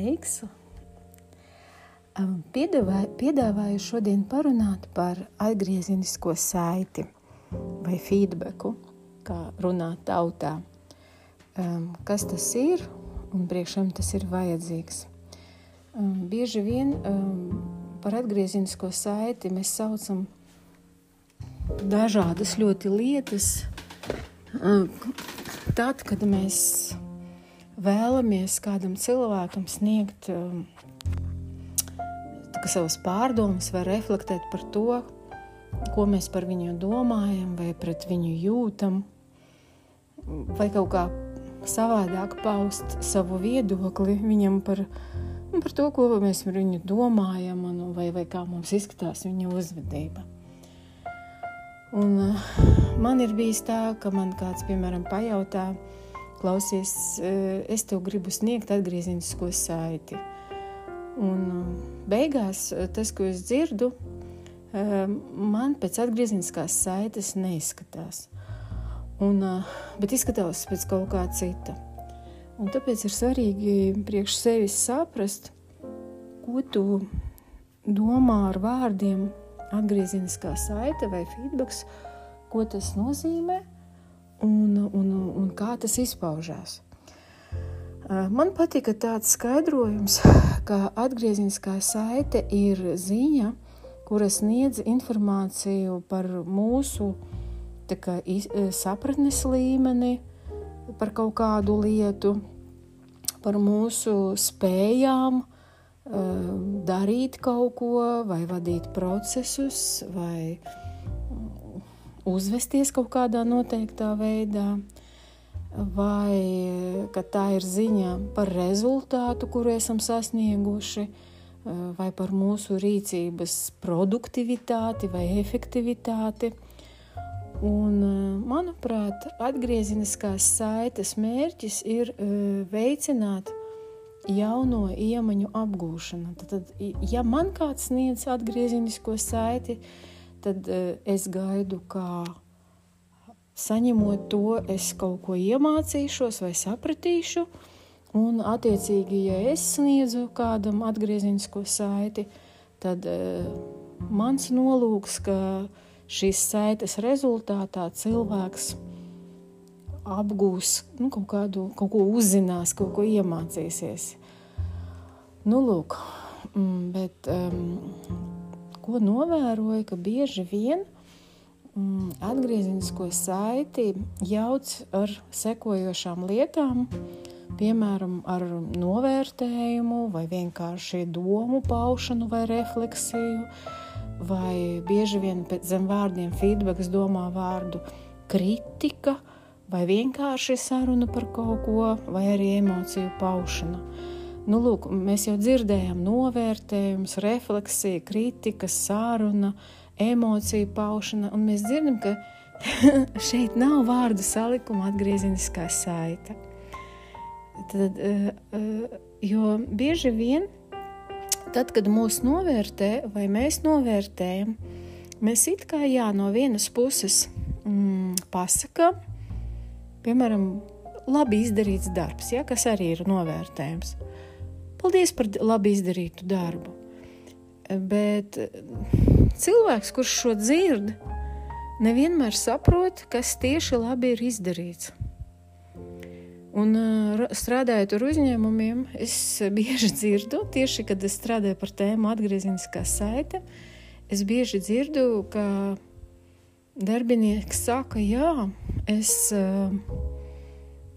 Sveiks! Piedāvāju, piedāvāju šodien parunāt par atgriezenisko saiti vai feedbacku, kā runā tautā. Kas tas ir un priekšam tas ir vajadzīgs? Bieži vien par atgriezenisko saiti mēs saucam dažādas ļoti lietas. Tad, kad mēs vēlamies kādam cilvēkam sniegt um, savas pārdomas vai reflektēt par to, ko mēs par viņu domājam, vai pret viņu jūtam, vai kaut kā savādāk paust savu viedokli viņam par, par to, ko mēs par viņu domājam, un, vai, vai kā mums izskatās viņa uzvedība. Un, uh, man ir bijis tā, ka man kāds, piemēram, pajautā, klausies, eh, es tev gribu sniegt atgriezenisko saiti. Un um, beigās eh, tas, ko es dzirdu, eh, man pēc atgriezeniskās saites neizskatās. Un, bet izskatās pēc kaut kā cita. Un tāpēc ir svarīgi priekš sevis saprast, ko tu domā ar vārdiem atgriezeniskā saite vai feedbacks, ko tas nozīmē un, un, un kā tas izpaužās. Man patika tāds skaidrojums, ka atgriezeniskā saite ir ziņa, kura sniedz informāciju par mūsu kā, sapratnes līmeni, par kaut kādu lietu, par mūsu spējām darīt kaut ko, vai vadīt procesus, vai uzvesties kaut kādā noteiktā veidā, vai ka tā ir ziņa par rezultātu, kuru esam sasnieguši, vai par mūsu rīcības produktivitāti vai efektivitāti. Un, manuprāt, atgriezeniskās saites mērķis ir veicināt jauno iemaņu apgūšanu. Tad, ja man kāds sniedz atgriezenisko saiti, tad tad uh, es gaidu, kā saņemot to, es kaut ko iemācīšos vai sapratīšu. Un, attiecīgi, ja es sniedzu kādam atgriezenisko saiti, tad uh, mans nolūks, ka šīs saites rezultātā cilvēks apgūs nu, kaut, kādu, kaut ko uzzinās, kaut ko iemācīsies. Nu, lūk, mm, bet um, ko novēroju, ka bieži vien mm, atgriezenisko saiti jauc ar sekojošām lietām, piemēram, ar novērtējumu, vai vienkārši domu paušanu vai refleksiju, vai bieži vien pēc zem vārdiem feedbacks domā vārdu kritika, vai vienkārši saruna par kaut ko, vai arī emociju paušana. Nu, lūk, mēs jau dzirdējām novērtējumus, refleksiju, kritikas, sāruna, emociju paušana, un mēs dzirdam, ka šeit nav vārdu salikuma atgriezeniskā saita. Tad, eh, eh, jo bieži vien, tad, kad mūs novērtē vai mēs novērtējam, mēs it kā jā, no vienas puses mm, pasakām, piemēram, labi izdarīts darbs, ja, kas arī ir novērtējums. Paldies par labi izdarītu darbu. Bet cilvēks, kurš šo dzird, nevienmēr saprot, kas tieši labi ir izdarīts. Un strādājot ar uzņēmumiem, es bieži dzirdu, tieši kad es strādāju par tēmu atgriezeniskā saite, es bieži dzirdu, ka darbinieks saka, jā, es uh,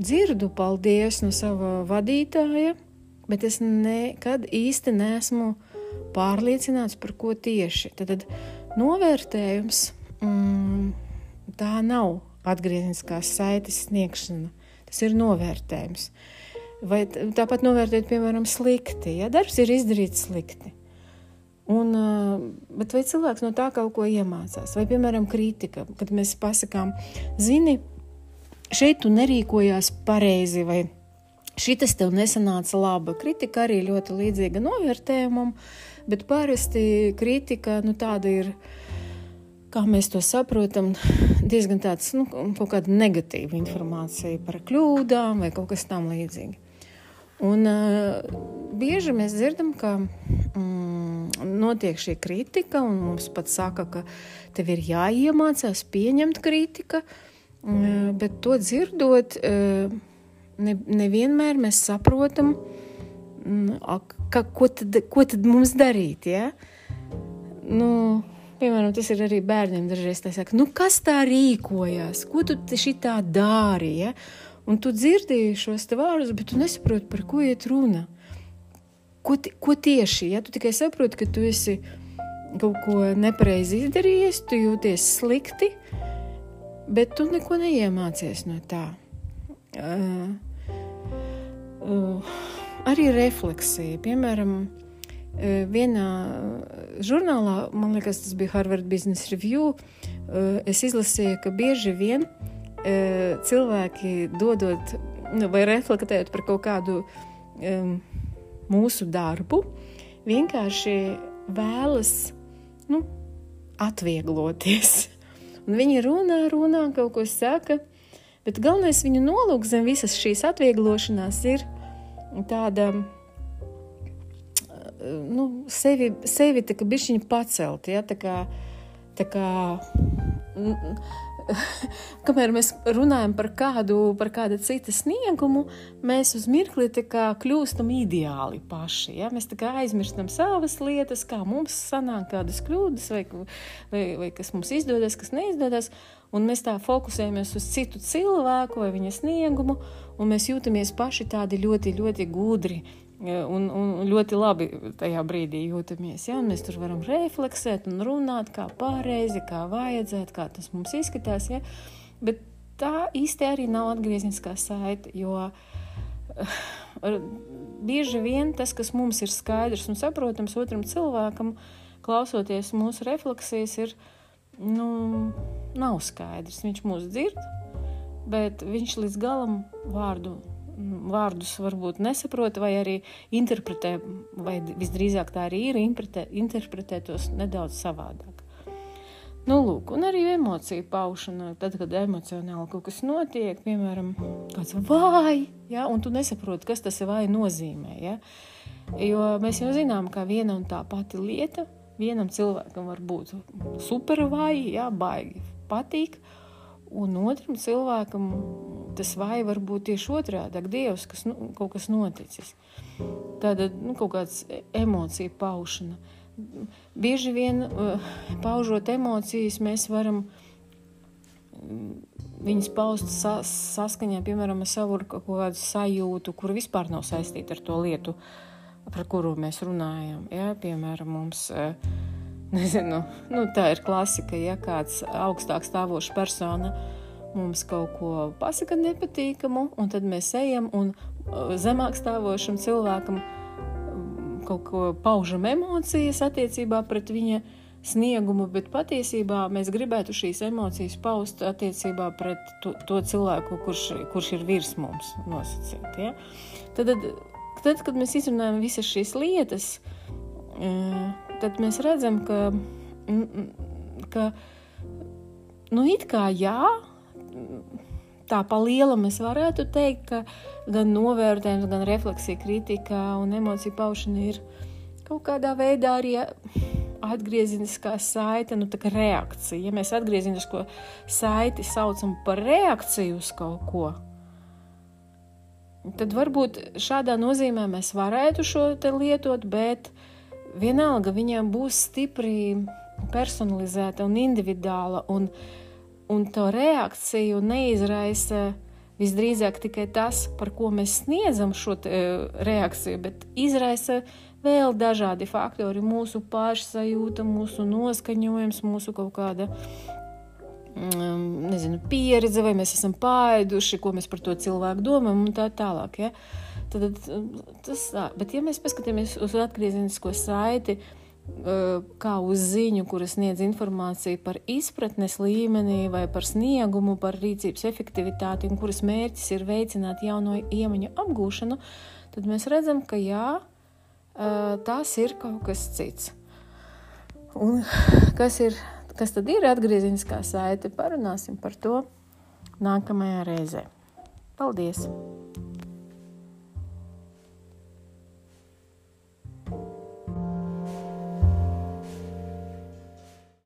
dzirdu paldies no sava vadītāja, bet es nekad īsti neesmu pārliecināts par ko tieši. Tad, tad novērtējums mm, tā nav atgriezniskās saites sniegšana. Tas ir novērtējums. Vai tāpat novērtēt, piemēram, slikti. Ja darbs ir izdarīts slikti. Un, bet vai cilvēks no tā kaut ko iemācās? Vai, piemēram, kritika, kad mēs pasakām, zini, šeit tu nerīkojās pareizi vai ne? Šitas tev nesanāca laba. Kritika arī ļoti līdzīga novērtējumam, bet parasti kritika nu, tāda ir, kā mēs to saprotam, diezgan tāds nu, kaut kāda negatīva informācija par kļūdām vai kaut kas tam līdzīgs. Un uh, bieži mēs dzirdam, ka mm, notiek šī kritika, un mums pat saka, ka tev ir jāiemācās pieņemt kritika, uh, bet to dzirdot, uh, ne, nevienmēr mēs saprotam, mm, ka, ko, tad, ko tad mums darīt. Ja? Nu, Piemēram, tas ir arī bērniem dažreiz tā saka, nu kas tā rīkojās, ko tu šitā dārīji, ja? un tu dzirdēji šos vārdus, bet tu nesaproti, par ko iet runa. Ko, ko tieši, ja tu tikai saproti, ka tu esi kaut ko nepareizi izdarījies, tu jūties slikti, bet tu neko neiemācies no tā. Arī refleksija, piemēram, vienā žurnālā, man liekas, tas bija Harvard Business Review, es izlasīju, ka bieži vien cilvēki dodot nu, vai reflektējot par kaut kādu mūsu darbu, vienkārši vēlas nu, atviegloties. Un viņi runā, runā, kaut ko saka, bet galvenais viņu nolūks zem visas šīs atvieglošanās ir tāda nu, sevi, sevi tā kā bišķiņu pacelt, ja, tā kā, tā kā, kamēr mēs runājam par kādu, par kāda cita sniegumu, mēs uz mirkli kļūstam ideāli paši, ja, mēs aizmirstam savas lietas, kā mums sanāk kādas kļūdas, vai, vai, vai kas mums izdodas, kas neizdodas, un mēs tā fokusējamies uz citu cilvēku vai viņa sniegumu, un mēs jūtamies paši tādi ļoti, ļoti gudri, Un, un ļoti labi tajā brīdī jūtamies. Ja? Mēs tur varam refleksēt un runāt, kā pareizi, kā vajadzētu, kā tas mums izskatās. Ja? Bet tā īsti arī nav atgriezniskā saite, jo uh, bieži vien tas, kas mums ir skaidrs un saprotams otram cilvēkam, klausoties mūsu refleksijas, ir nu, nav skaidrs. Viņš mūs dzird, bet viņš līdz galam vārdu vārdus varbūt nesaprot, vai arī interpretē, vai visdrīzāk tā arī ir, interpretē, interpretē tos nedaudz savādāk. Nu, lūk, un arī emociju paušana, tad, kad emocionāli kaut kas notiek, piemēram, kāds vai, ja, un tu nesaproti, kas tas vai nozīmē. Ja? Jo mēs jau zinām, ka viena un tā pati lieta vienam cilvēkam var būt super vai, ja, baigi patīk, un otram cilvēkam tas vai var būt tieši otrādi, Dievs, kas nu, kaut kas noticis. Tāda nu, kaut kāds emociju paušana. Bieži vien uh, paužot emocijas, mēs varam mm, viņas paust sa saskaņā, piemēram, ar savu kaut kādu sajūtu, kur vispār nav saistīta ar to lietu, par kuru mēs runājam. Ja? Piemēram, mums, uh, nezinu, nu, tā ir klasika, ja kāds augstāk stāvošs persona mums kaut ko pasaka nepatīkamu, un tad mēs ejam un uh, zemāk stāvošam cilvēkam um, kaut ko paužam emocijas attiecībā pret viņa sniegumu, bet patiesībā mēs gribētu šīs emocijas paust attiecībā pret to, to cilvēku, kurš, kurš ir virs mums nosacīt. Ja? Tad, tad, kad mēs izrunājam visas šīs lietas, uh, tad mēs redzam, ka, ka nu, it kā jā, tā pa lielam es varētu teikt, ka gan novērtējums, gan refleksija, kritika un emociju paušana ir kaut kādā veidā arī atgriezeniskā saite, nu tā kā reakcija. Ja mēs atgriezenisko saiti saucam par reakciju uz kaut ko, tad varbūt šādā nozīmē mēs varētu šo te lietot, bet vienalga viņam būs stipri personalizēta un individuāla un individuāla un to reakciju neizraisa visdrīzāk tikai tas, par ko mēs sniedzam šo te, uh, reakciju, bet izraisa vēl dažādi faktori - mūsu pašsajūta, mūsu noskaņojums, mūsu kaut kāda um, nezinu, pieredze, vai mēs esam pāēduši, ko mēs par to cilvēku domājam, un tā tālāk. Ja? Tad, tas, bet, ja mēs paskatāmies uz atgriezenisko saiti, uh, kā uz ziņu, kuras sniedz informāciju par izpratnes līmenī vai par sniegumu, par rīcības efektivitāti un kuras mērķis ir veicināt jauno iemaņu apgūšanu, tad mēs redzam, ka jā, tas ir kaut kas cits. Un kas, ir, kas tad ir atgriezeniskā saite? Parunāsim par to nākamajā reizē. Paldies!